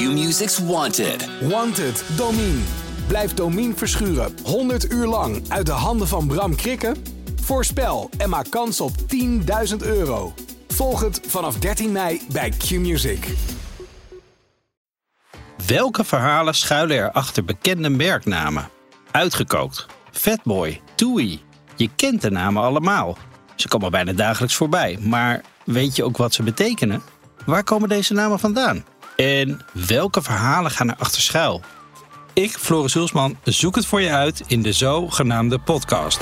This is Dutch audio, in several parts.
Q-Music's Wanted. Wanted, Domine. Blijf Domine verschuren 100 uur lang uit de handen van Bram Krikken? Voorspel en maak kans op 10.000 euro. Volg het vanaf 13 mei bij Q-Music. Welke verhalen schuilen er achter bekende merknamen? Uitgekookt, Fatboy, Toei. Je kent de namen allemaal. Ze komen bijna dagelijks voorbij, maar weet je ook wat ze betekenen? Waar komen deze namen vandaan? En welke verhalen gaan er achter schuil? Ik, Floris Hulsman, zoek het voor je uit in de zogenaamde podcast.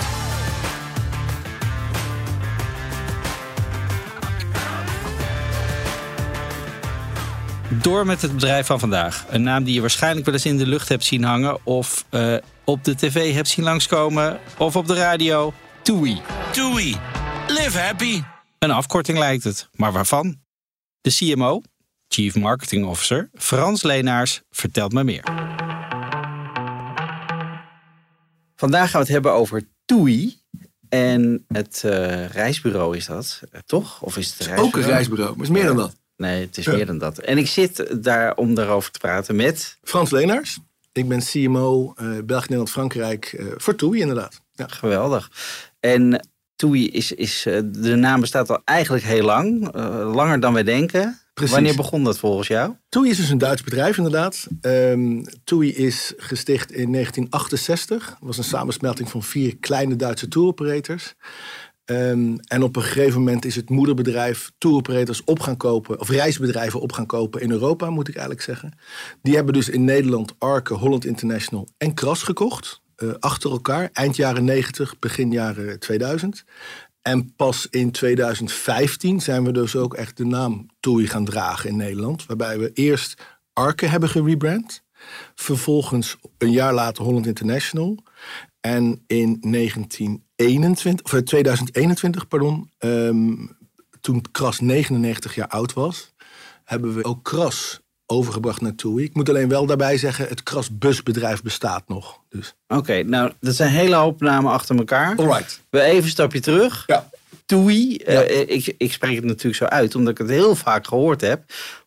Door met het bedrijf van vandaag. Een naam die je waarschijnlijk wel eens in de lucht hebt zien hangen... of eh, op de tv hebt zien langskomen of op de radio. TUI. TUI. Live happy. Een afkorting lijkt het, maar waarvan? De CMO, Chief Marketing Officer, Frans Leenaars, vertelt me meer. Vandaag gaan we het hebben over TUI. En het eh, reisbureau is dat, eh, toch? Of is het, een Ook een reisbureau, maar het is meer dan dat. Nee, het is meer dan dat. En ik zit daar om daarover te praten met... Frans Leenaars. Ik ben CMO eh België, Nederland, Frankrijk eh, voor TUI inderdaad. Ja. Geweldig. En TUI is, is de naam bestaat al eigenlijk heel lang. langer dan wij denken. Precies. Wanneer begon dat volgens jou? TUI is dus een Duits bedrijf inderdaad. Ehm TUI is gesticht in 1968. Het was een samensmelting van vier kleine Duitse tour operators. Ehm, en op een gegeven moment is het moederbedrijf tour operators op gaan kopen, of reisbedrijven op gaan kopen in Europa, moet ik eigenlijk zeggen. Die hebben dus in Nederland Arke, Holland International en Kras gekocht. eh, achter elkaar, eind jaren 90, begin jaren 2000. En pas in 2015 zijn we dus ook echt de naam TUI gaan dragen in Nederland. Waarbij we eerst Arke hebben gerebrand. Vervolgens een jaar later Holland International. En in 1921, of eh, 2021, pardon, ehm, toen Kras 99 jaar oud was, hebben we ook Kras overgebracht naar TUI. Ik moet alleen wel daarbij zeggen, het Kras busbedrijf bestaat nog. Dus. Oké, nou, dat zijn hele hoop namen achter elkaar. Alright. We even een stapje terug. Ja. TUI, eh, ik, ik spreek het natuurlijk zo uit, omdat ik het heel vaak gehoord heb.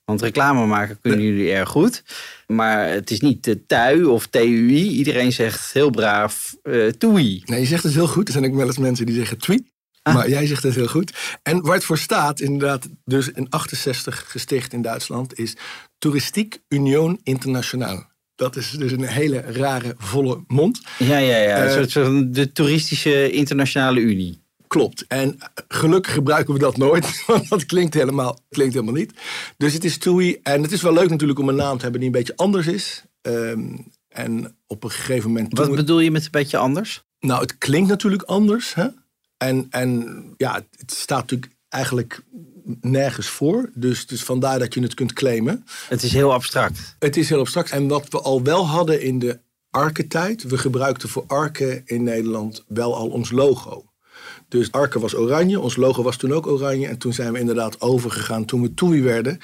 Want reclame maken kunnen jullie erg goed. Maar het is niet de TUI of TUI. Iedereen zegt heel braaf eh TUI. Nee, je zegt het heel goed. Er zijn ook wel eens mensen die zeggen TUI. Maar jij zegt het heel goed. En waar het voor staat, inderdaad, dus in 68 gesticht in Duitsland, is Touristiek Union Internationale. Dat is dus een hele rare, volle mond. Ja, ja, ja. Een Eh, soort van de toeristische internationale unie. Klopt. En gelukkig gebruiken we dat nooit, want dat klinkt helemaal, klinkt helemaal niet. Dus het is TUI. En het is wel leuk natuurlijk om een naam te hebben die een beetje anders is. Ehm, en op een gegeven moment... Wat bedoel je met een beetje anders? Nou, het klinkt natuurlijk anders. Hè? En, en ja, het staat natuurlijk eigenlijk nergens voor. Dus, dus vandaar dat je het kunt claimen. Het is heel abstract. Het is heel abstract. En wat we al wel hadden in de Arke-tijd. We gebruikten voor Arke in Nederland wel al ons logo. Dus Arke was oranje. Ons logo was toen ook oranje. En toen zijn we inderdaad overgegaan. Toen we TUI werden,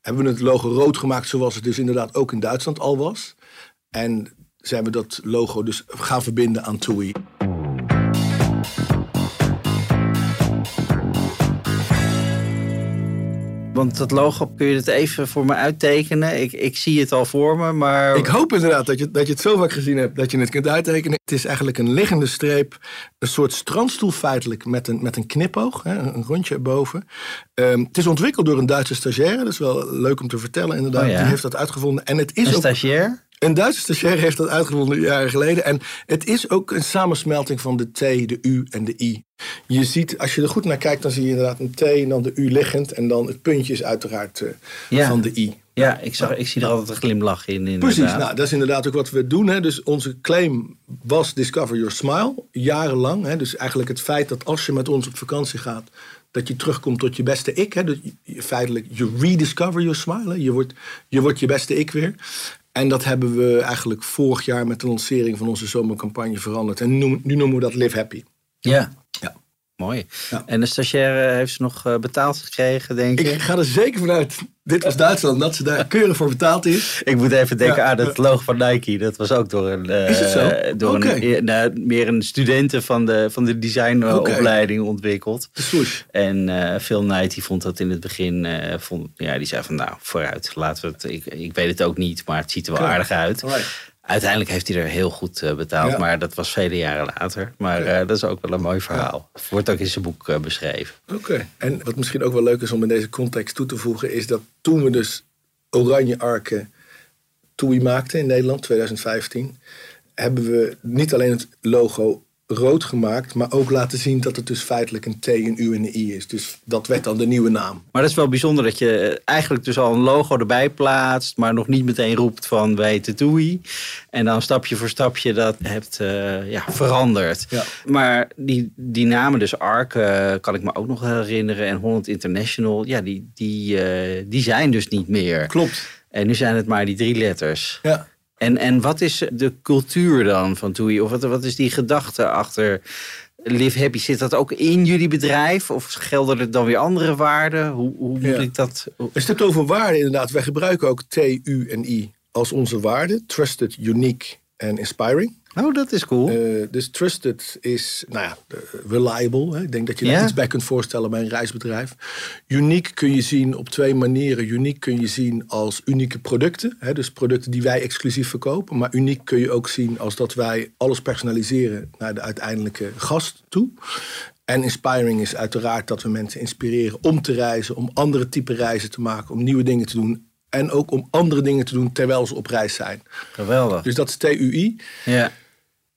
hebben we het logo rood gemaakt. Zoals het dus inderdaad ook in Duitsland al was. En zijn we dat logo dus gaan verbinden aan TUI. Want dat logo, kun je het even voor me uittekenen? Ik, ik zie het al voor me, maar... Ik hoop inderdaad dat je, dat je het zo vaak gezien hebt dat je het kunt uittekenen. Het is eigenlijk een liggende streep, een soort strandstoel feitelijk met een, met een knipoog, hè, een rondje erboven. Ehm, het is ontwikkeld door een Duitse stagiaire, dat is wel leuk om te vertellen inderdaad. Oh ja. Die heeft dat uitgevonden. En het is een stagiair? Een Duitse stagiaire heeft dat uitgevonden jaren geleden. En het is ook een samensmelting van de T, de U en de I. Je ziet, als je er goed naar kijkt, dan zie je inderdaad een T en dan de U liggend. En dan het puntje is uiteraard eh, Ja. van de I. Ja, ik, zag, ik zie er altijd een glimlach in. Inderdaad. Precies, nou, dat is inderdaad ook wat we doen. Hè. Dus onze claim was Discover Your Smile, jarenlang. Hè. Dus eigenlijk het feit dat als je met ons op vakantie gaat, dat je terugkomt tot je beste ik. Hè. Dus feitelijk, je rediscover your smile. hè. Je wordt, je wordt je beste ik weer. En dat hebben we eigenlijk vorig jaar met de lancering van onze zomercampagne veranderd. En nu, nu noemen we dat Live Happy. Ja. Ja. Mooi. Ja. En de stagiaire heeft ze nog eh, betaald gekregen, denk ik? Ik ga er zeker vanuit, dit was Duitsland, dat ze daar keurig voor betaald is. Ik moet even denken Ja. aan het logo van Nike. Dat was ook door een. eh, Is het zo? Door een, eh, nou, meer een studenten van de, van de designopleiding ontwikkeld. De swoosh. En eh Phil Knight die vond dat in het begin. vond, ja, die zei van nou, vooruit. Laten we het. Ik, ik weet het ook niet, maar het ziet er wel aardig uit. Alright. Uiteindelijk heeft hij er heel goed eh, betaald. Ja. Maar dat was vele jaren later. Maar eh, dat is ook wel een mooi verhaal. Wordt ook in zijn boek eh, beschreven. Oké. En wat misschien ook wel leuk is om in deze context toe te voegen, is dat toen we dus oranje arken TUI maakten in Nederland, 2015, hebben we niet alleen het logo rood gemaakt, maar ook laten zien dat het dus feitelijk een T, een U en een I is. Dus dat werd dan de nieuwe naam. Maar dat is wel bijzonder dat je eh, eigenlijk dus al een logo erbij plaatst, maar nog niet meteen roept van wij TUI. En dan stapje voor stapje dat hebt eh, ja, veranderd. Ja. Maar die, die namen, dus ARC, eh, kan ik me ook nog herinneren. En Holland International, ja, die, die, die zijn dus niet meer. Klopt. En nu zijn het maar die drie letters. Ja. En, en wat is de cultuur dan van TUI? Of wat, wat is die gedachte achter Live Happy? Zit dat ook in jullie bedrijf? Of gelden er dan weer andere waarden? Hoe, hoe moet Ja. ik dat... Je het over waarden, inderdaad, wij gebruiken ook T, U en I als onze waarden. Trusted, unique en inspiring. Oh, dat is cool. Eh, dus trusted is, nou ja, eh, reliable. Hè? Ik denk dat je daar iets bij kunt voorstellen bij een reisbedrijf. Uniek kun je zien op twee manieren. Uniek kun je zien als unieke producten. Hè? Dus producten die wij exclusief verkopen. Maar uniek kun je ook zien als dat wij alles personaliseren naar de uiteindelijke gast toe. En inspiring is uiteraard dat we mensen inspireren om te reizen, om andere type reizen te maken, om nieuwe dingen te doen. En ook om andere dingen te doen terwijl ze op reis zijn. Geweldig. Dus dat is TUI. Ja.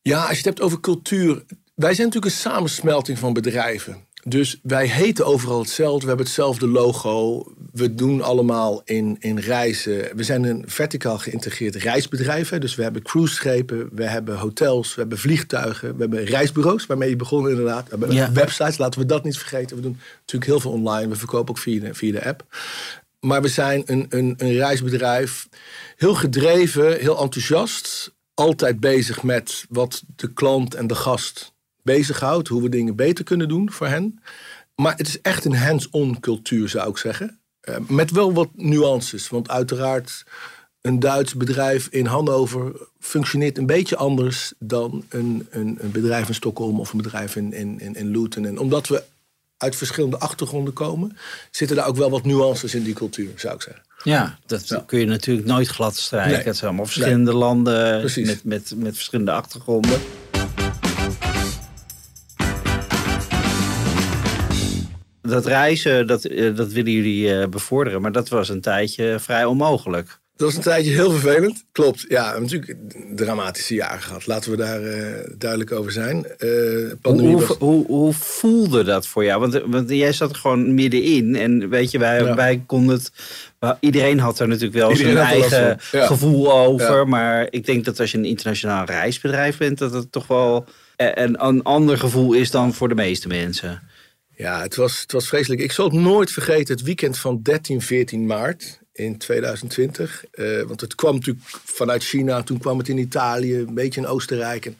Ja, als je het hebt over cultuur. Wij zijn natuurlijk een samensmelting van bedrijven. Dus wij heten overal hetzelfde. We hebben hetzelfde logo. We doen allemaal in, in reizen. We zijn een verticaal geïntegreerd reisbedrijf. Hè. Dus we hebben cruiseschepen, we hebben hotels, we hebben vliegtuigen, we hebben reisbureaus, waarmee je begon inderdaad. We hebben Ja. websites, laten we dat niet vergeten. We doen natuurlijk heel veel online. We verkopen ook via de, via de app. Maar we zijn een, een, een reisbedrijf. Heel gedreven, heel enthousiast. Altijd bezig met wat de klant en de gast bezighoudt. Hoe we dingen beter kunnen doen voor hen. Maar het is echt een hands-on cultuur, zou ik zeggen. Eh, met wel wat nuances. Want uiteraard, een Duits bedrijf in Hannover functioneert een beetje anders dan een, een, een bedrijf in Stockholm of een bedrijf in, in, in, in Luton. En omdat we uit verschillende achtergronden komen, zitten daar ook wel wat nuances in die cultuur, zou ik zeggen. Ja, dat Ja. kun je natuurlijk nooit glad strijken. Nee. Het zijn allemaal verschillende landen Precies. met, met, met verschillende achtergronden. Dat reizen, dat, eh, dat willen jullie eh, bevorderen, maar dat was een tijdje vrij onmogelijk. Dat was een tijdje heel vervelend. Klopt, ja, we hebben natuurlijk dramatische jaren gehad. Laten we daar eh, duidelijk over zijn. Eh, pandemie Hoe, was- hoe, hoe voelde dat voor jou? Want, want jij zat er gewoon middenin. En weet je, wij, Ja. wij konden het. Iedereen had er natuurlijk wel Iedereen zijn eigen ja. gevoel over. Ja. Maar ik denk dat als je een internationaal reisbedrijf bent, dat het toch wel eh, een, een ander gevoel is dan voor de meeste mensen. Ja, het was, het was vreselijk. Ik zal het nooit vergeten, het weekend van 13, 14 maart in 2020. Eh, want het kwam natuurlijk vanuit China, toen kwam het in Italië, een beetje in Oostenrijk. En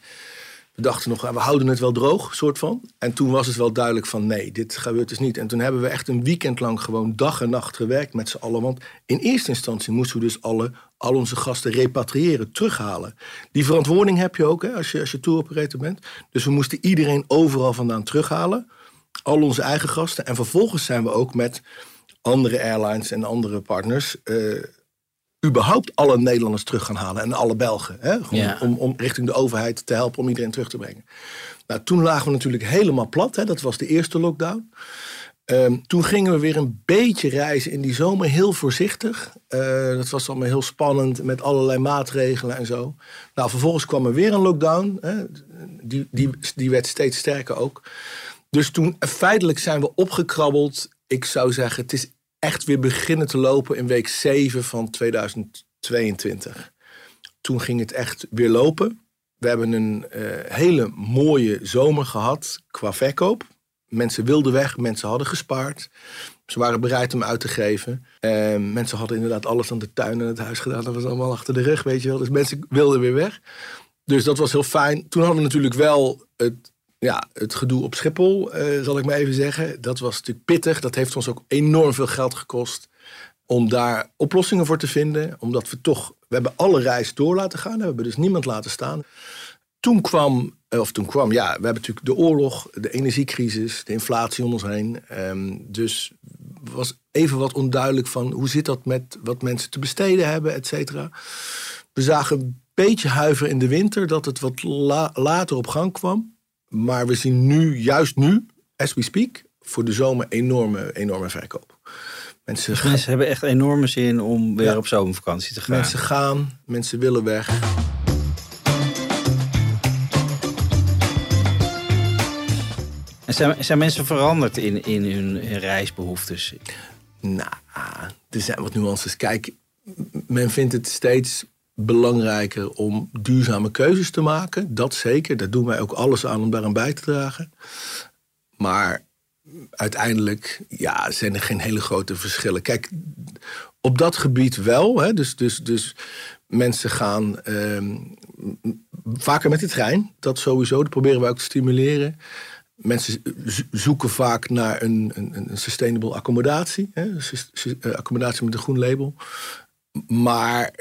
we dachten nog, we houden het wel droog, soort van. En toen was het wel duidelijk van, nee, dit gebeurt dus niet. En toen hebben we echt een weekend lang gewoon dag en nacht gewerkt met z'n allen. Want in eerste instantie moesten we dus alle, al onze gasten repatriëren, terughalen. Die verantwoording heb je ook hè, als je, als je tour operator bent. Dus we moesten iedereen overal vandaan terughalen al onze eigen gasten. En vervolgens zijn we ook met andere airlines en andere partners. eh, überhaupt alle Nederlanders terug gaan halen. En alle Belgen. Hè? Gewoon Ja. om, om richting de overheid te helpen om iedereen terug te brengen. Nou, toen lagen we natuurlijk helemaal plat. Hè? Dat was de eerste lockdown. Ehm, toen gingen we weer een beetje reizen in die zomer, heel voorzichtig. Eh, dat was allemaal heel spannend met allerlei maatregelen en zo. Nou, vervolgens kwam er weer een lockdown. Hè? Die, die, die werd steeds sterker ook. Dus toen feitelijk zijn we opgekrabbeld. Ik zou zeggen, het is echt weer beginnen te lopen in week 7 van 2022. Toen ging het echt weer lopen. We hebben een eh, hele mooie zomer gehad qua verkoop. Mensen wilden weg, mensen hadden gespaard. Ze waren bereid om uit te geven. Eh, mensen hadden inderdaad alles aan de tuin en het huis gedaan. Dat was allemaal achter de rug, weet je wel. Dus mensen wilden weer weg. Dus dat was heel fijn. Toen hadden we natuurlijk wel het ja, het gedoe op Schiphol, eh, zal ik maar even zeggen. Dat was natuurlijk pittig. Dat heeft ons ook enorm veel geld gekost. Om daar oplossingen voor te vinden. Omdat we toch, we hebben alle reis door laten gaan. We hebben dus niemand laten staan. Toen kwam, eh, of toen kwam, ja, we hebben natuurlijk de oorlog, de energiecrisis, de inflatie om ons heen. Ehm, dus was even wat onduidelijk van hoe zit dat met wat mensen te besteden hebben, et cetera. We zagen een beetje huiver in de winter dat het wat la- later op gang kwam. Maar we zien nu, juist nu, as we speak, voor de zomer enorme, enorme verkoop. Mensen, Dus mensen hebben echt enorme zin om weer Ja. op zomervakantie te gaan. mensen gaan, mensen willen weg. En zijn, zijn mensen veranderd in, in hun reisbehoeftes? Nou, er zijn wat nuances. Kijk, men vindt het steeds belangrijker om duurzame keuzes te maken. Dat zeker. Daar doen wij ook alles aan om daaraan bij te dragen. Maar uiteindelijk ja, zijn er geen hele grote verschillen. Kijk, op dat gebied wel. Hè, dus, dus, dus mensen gaan ehm, vaker met de trein. Dat sowieso. Dat proberen we ook te stimuleren. Mensen zo- zoeken vaak naar een, een, een sustainable accommodatie. Hè? eh, Accommodatie met een groen label. Maar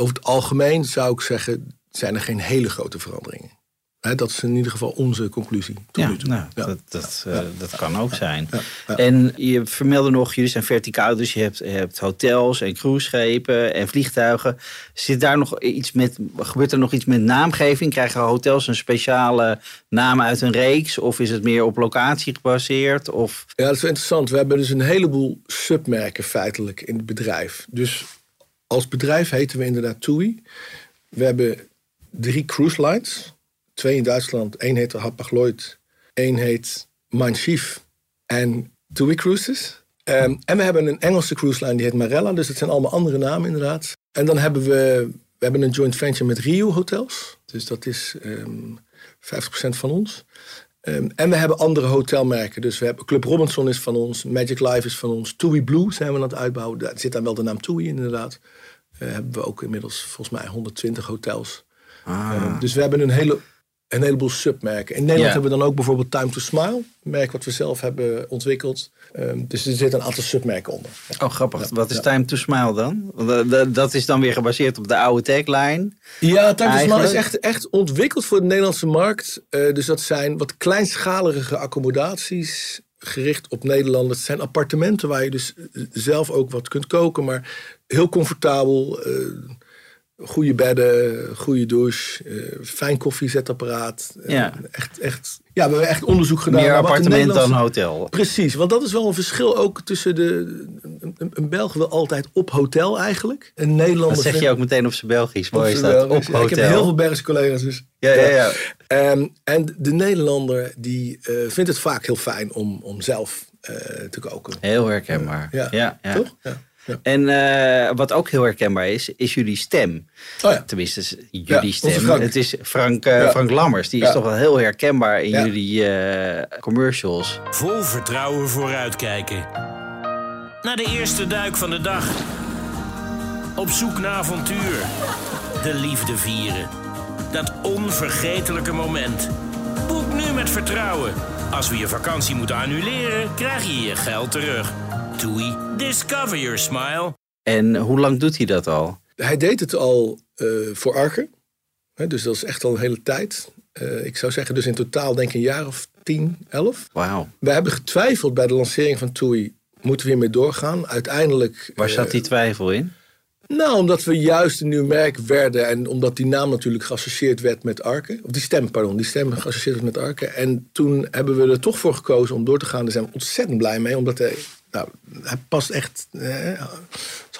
over het algemeen zou ik zeggen, zijn er geen hele grote veranderingen. Dat is in ieder geval onze conclusie. tot Ja, nu toe. nou, Ja. dat, dat, eh, dat kan ook zijn. En je vermeldde nog, jullie zijn verticaal, dus je hebt, hebt hotels en cruiseschepen en vliegtuigen. Zit daar nog iets met, gebeurt er nog iets met naamgeving? Krijgen hotels een speciale naam uit een reeks? Of is het meer op locatie gebaseerd? Of... Ja, dat is interessant. We hebben dus een heleboel submerken feitelijk in het bedrijf. Dus als bedrijf heten we inderdaad TUI. We hebben drie cruise lines. Twee in Duitsland. Eén heet Hapag-Lloyd. Één heet Mein. En TUI Cruises. Ehm, en we hebben een Engelse cruise line die heet Marella. Dus dat zijn allemaal andere namen inderdaad. En dan hebben we, we hebben een joint venture met Rio Hotels. Dus dat is ehm 50% van ons. Ehm, en we hebben andere hotelmerken. Dus we hebben Club Robinson is van ons, Magic Life is van ons, TUI Blue zijn we aan het uitbouwen. Daar zit dan wel de naam TUI in, inderdaad. Eh, hebben we ook inmiddels volgens mij 120 hotels. Ehm, dus we hebben een, hele, een heleboel submerken. In Nederland Ja. hebben we dan ook bijvoorbeeld Time to Smile, een merk wat we zelf hebben ontwikkeld. Ehm, dus er zitten een aantal submerken onder. Oh, grappig. Wat is Time to Smile dan? Dat- is dan weer gebaseerd op de oude tagline. Ja, Time to Smile is echt, echt ontwikkeld voor de Nederlandse markt. Eh, dus dat zijn wat kleinschalige accommodaties gericht op Nederlanders. Het zijn appartementen waar je dus zelf ook wat kunt koken, maar heel comfortabel. eh, goede bedden, goede douche, eh, fijn koffiezetapparaat. Eh, Ja. Echt, echt, ja, we hebben echt onderzoek gedaan. Meer appartement dan hotel. Precies, want dat is wel een verschil ook tussen de... Een, een- Belg wil altijd op hotel eigenlijk. Een Nederlander Dat zeg vindt- je ook meteen op zijn Belgisch. Mooi is dat. Op hotel. Ik heb heel veel Belgische collega's. Dus. Ja, ja, ja. Ehm, en de Nederlander die eh, vindt het vaak heel fijn om, om zelf te koken. Heel herkenbaar. Ja, ja, ja. toch? Ja. Ja. En eh, wat ook heel herkenbaar is, is jullie stem. Oh ja. Tenminste, jullie Ja, stem. Frank. Het is Frank, eh, Ja. Frank Lammers. Die is toch wel heel herkenbaar in Ja. jullie eh, commercials. Vol vertrouwen vooruitkijken. Naar de eerste duik van de dag. Op zoek naar avontuur. De liefde vieren. Dat onvergetelijke moment. Boek nu met vertrouwen. Als we je vakantie moeten annuleren, krijg je je geld terug. TUI, discover your smile. En hoe lang doet hij dat al? Hij deed het al eh, voor Arke. Hè, dus dat is echt al een hele tijd. Eh, ik zou zeggen dus in totaal denk ik een jaar of 10, 11. Wauw. We hebben getwijfeld bij de lancering van TUI. Moeten we hiermee doorgaan? Uiteindelijk... Waar eh, zat die twijfel in? Nou, omdat we juist een nieuw merk werden en omdat die naam natuurlijk geassocieerd werd met Arke. Of die stem, pardon, die stem geassocieerd werd met Arke. En toen hebben we er toch voor gekozen om door te gaan. Daar zijn we ontzettend blij mee, omdat hij, nou, hij past echt eh,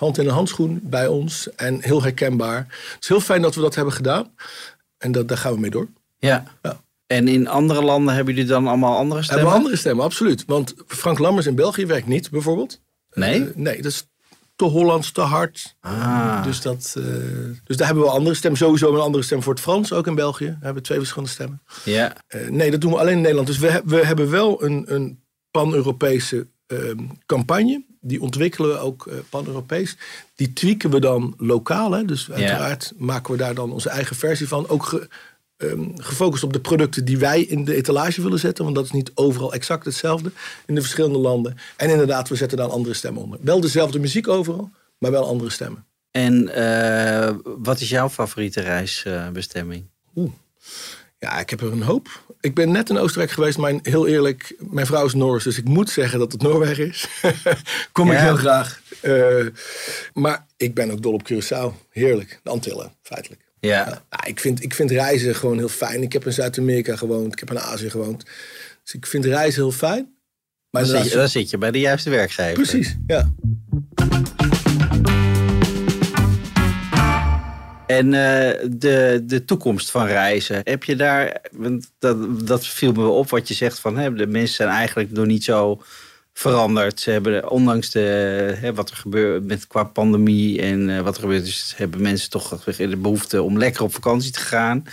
hand in een handschoen bij ons en heel herkenbaar. Het is heel fijn dat we dat hebben gedaan en dat, daar gaan we mee door. Ja. Ja. En in andere landen hebben jullie dan allemaal andere Hebben stemmen? we andere stemmen, absoluut. Want Frank Lammers in België werkt niet, bijvoorbeeld. Nee? Eh, nee, dat is te Hollands, te hard. Ah. Dus, dat, eh, dus daar hebben we andere stem. Sowieso een andere stem voor het Frans, ook in België. We hebben twee verschillende stemmen. Ja. Nee, dat doen we alleen in Nederland. Dus we, we hebben wel een, een pan-Europese campagne. Die ontwikkelen we ook eh, pan-Europees. Die tweaken we dan lokaal. Hè? Dus uiteraard maken we daar dan onze eigen versie van. Ook ge- ehm, gefocust op de producten die wij in de etalage willen zetten. Want dat is niet overal exact hetzelfde in de verschillende landen. En inderdaad, we zetten daar andere stemmen onder. Wel dezelfde muziek overal, maar wel andere stemmen. En eh, wat is jouw favoriete reisbestemming? Oeh. Ja, ik heb er een hoop. Ik ben net in Oostenrijk geweest, maar heel eerlijk, mijn vrouw is Noors, dus ik moet zeggen dat het Noorwegen is. Kom ik heel graag. Eh, maar ik ben ook dol op Curaçao. Heerlijk. De Antillen, feitelijk. Ja. Ja, nou, ik, vind, ik vind reizen gewoon heel fijn. Ik heb in Zuid-Amerika gewoond, ik heb in Azië gewoond. Dus ik vind reizen heel fijn. Maar Dan, zit je, dan zit je bij de juiste werkgever. Precies, ja. En eh, de, de toekomst van reizen, heb je daar, dat, dat viel me op wat je zegt van hè, de mensen zijn eigenlijk nog niet zo veranderd. Ze hebben ondanks de, hè, wat er gebeurt met qua pandemie en eh, wat er gebeurt is, hebben mensen toch de behoefte om lekker op vakantie te gaan.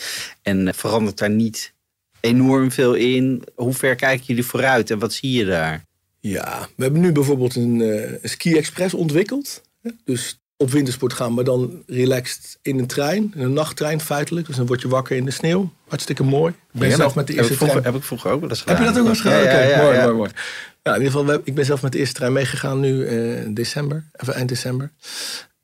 En eh, verandert daar niet enorm veel in. Hoe ver kijken jullie vooruit en wat zie je daar? Ja, we hebben nu bijvoorbeeld een, een ski-express ontwikkeld. Dus op wintersport gaan, maar dan relaxed in een trein. In een nachttrein feitelijk. Dus dan word je wakker in de sneeuw. Hartstikke mooi. Ik ben zelf met de heb eerste vroeger, trein... Heb ik vroeger ook wel eens Heb je dat ook wel eens gedaan? Ja, mooi, mooi, mooi. Ja, in ieder geval, ik ben zelf met de eerste trein meegegaan nu eh, december. Even eind december.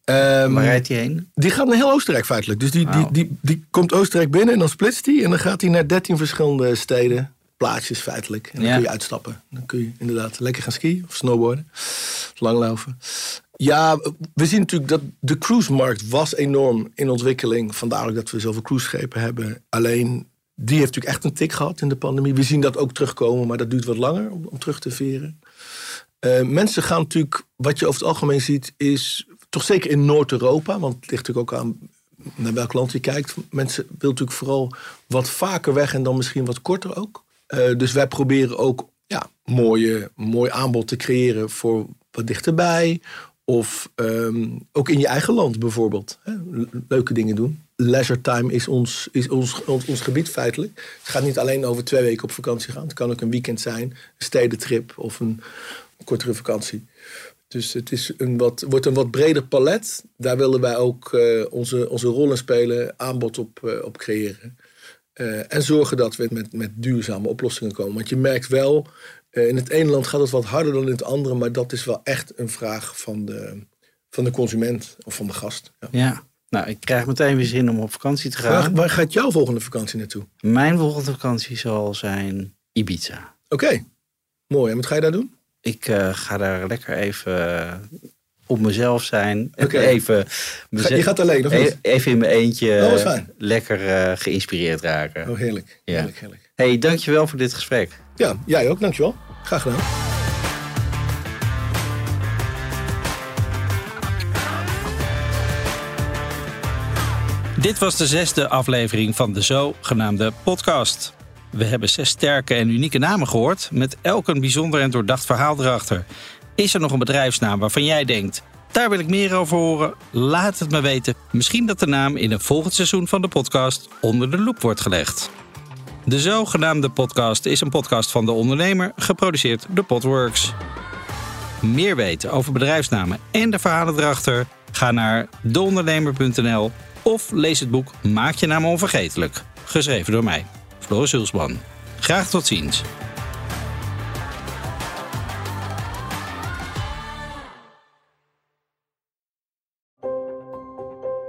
Ehm, Waar rijdt hij heen? die gaat naar heel Oostenrijk feitelijk. Dus die, die, Wauw. die, die komt Oostenrijk binnen en dan splitst die. En dan gaat hij naar 13 verschillende steden, plaatsjes feitelijk. En dan Ja. kun je uitstappen. Dan kun je inderdaad lekker gaan skiën of snowboarden. Of langlopen. Ja, we zien natuurlijk dat de cruisemarkt was enorm in ontwikkeling. Vandaar ook dat we zoveel cruiseschepen hebben. Alleen, die heeft natuurlijk echt een tik gehad in de pandemie. We zien dat ook terugkomen, maar dat duurt wat langer om, om terug te veren. Eh, mensen gaan natuurlijk, wat je over het algemeen ziet, is toch zeker in Noord-Europa, want het ligt natuurlijk ook aan naar welk land je kijkt. Mensen willen natuurlijk vooral wat vaker weg en dan misschien wat korter ook. Eh, dus wij proberen ook ja, mooie, mooi aanbod te creëren voor wat dichterbij. Of ehm, ook in je eigen land bijvoorbeeld. Hè? Le- Leuke dingen doen. Leisure time is, ons, is ons, ons, ons gebied feitelijk. Het gaat niet alleen over twee weken op vakantie gaan. Het kan ook een weekend zijn, een stedentrip of een kortere vakantie. Dus het is een wat, wordt een wat breder palet. Daar willen wij ook eh, onze, onze rollen spelen, aanbod op, eh, op creëren. Eh, en zorgen dat we met, met duurzame oplossingen komen. Want je merkt wel, eh, in het ene land gaat het wat harder dan in het andere. Maar dat is wel echt een vraag van de, van de consument of van de gast. Ja. Ja. Nou, ik krijg meteen weer zin om op vakantie te gaan. Waar, waar gaat jouw volgende vakantie naartoe? Mijn volgende vakantie zal zijn Ibiza. Oké, mooi. En wat ga je daar doen? Ik eh, ga daar lekker even op mezelf zijn. Oké. Even, je gaat alleen, of niet? e- even in mijn eentje Oh, lekker eh, geïnspireerd raken. Oh, heerlijk. Ja. Heerlijk, heerlijk. hey, dankjewel voor dit gesprek. Ja, jij ook. Dankjewel. Graag gedaan. Dit was de zesde aflevering van de zogenaamde podcast. We hebben zes sterke en unieke namen gehoord, met elk een bijzonder en doordacht verhaal erachter. Is er nog een bedrijfsnaam waarvan jij denkt, daar wil ik meer over horen? Laat het me weten. Misschien dat de naam in een volgend seizoen van de podcast onder de loep wordt gelegd. De zogenaamde podcast is een podcast van de ondernemer, geproduceerd door Podworks. Meer weten over bedrijfsnamen en de verhalen erachter? Ga naar deondernemer.nl of lees het boek Maak je naam onvergetelijk, geschreven door mij, Floris Hulsman. Graag tot ziens.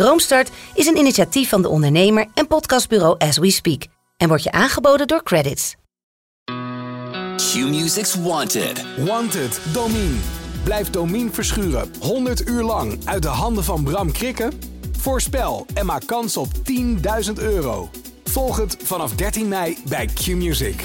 Droomstart is een initiatief van de ondernemer en podcastbureau As We Speak en wordt je aangeboden door Credits. Q-Music's Wanted. Wanted, Domine. Blijft Domien verschuren 100 uur lang uit de handen van Bram Krikken? Voorspel en maak kans op 10.000 euro. Volg het vanaf 13 mei bij Q-Music.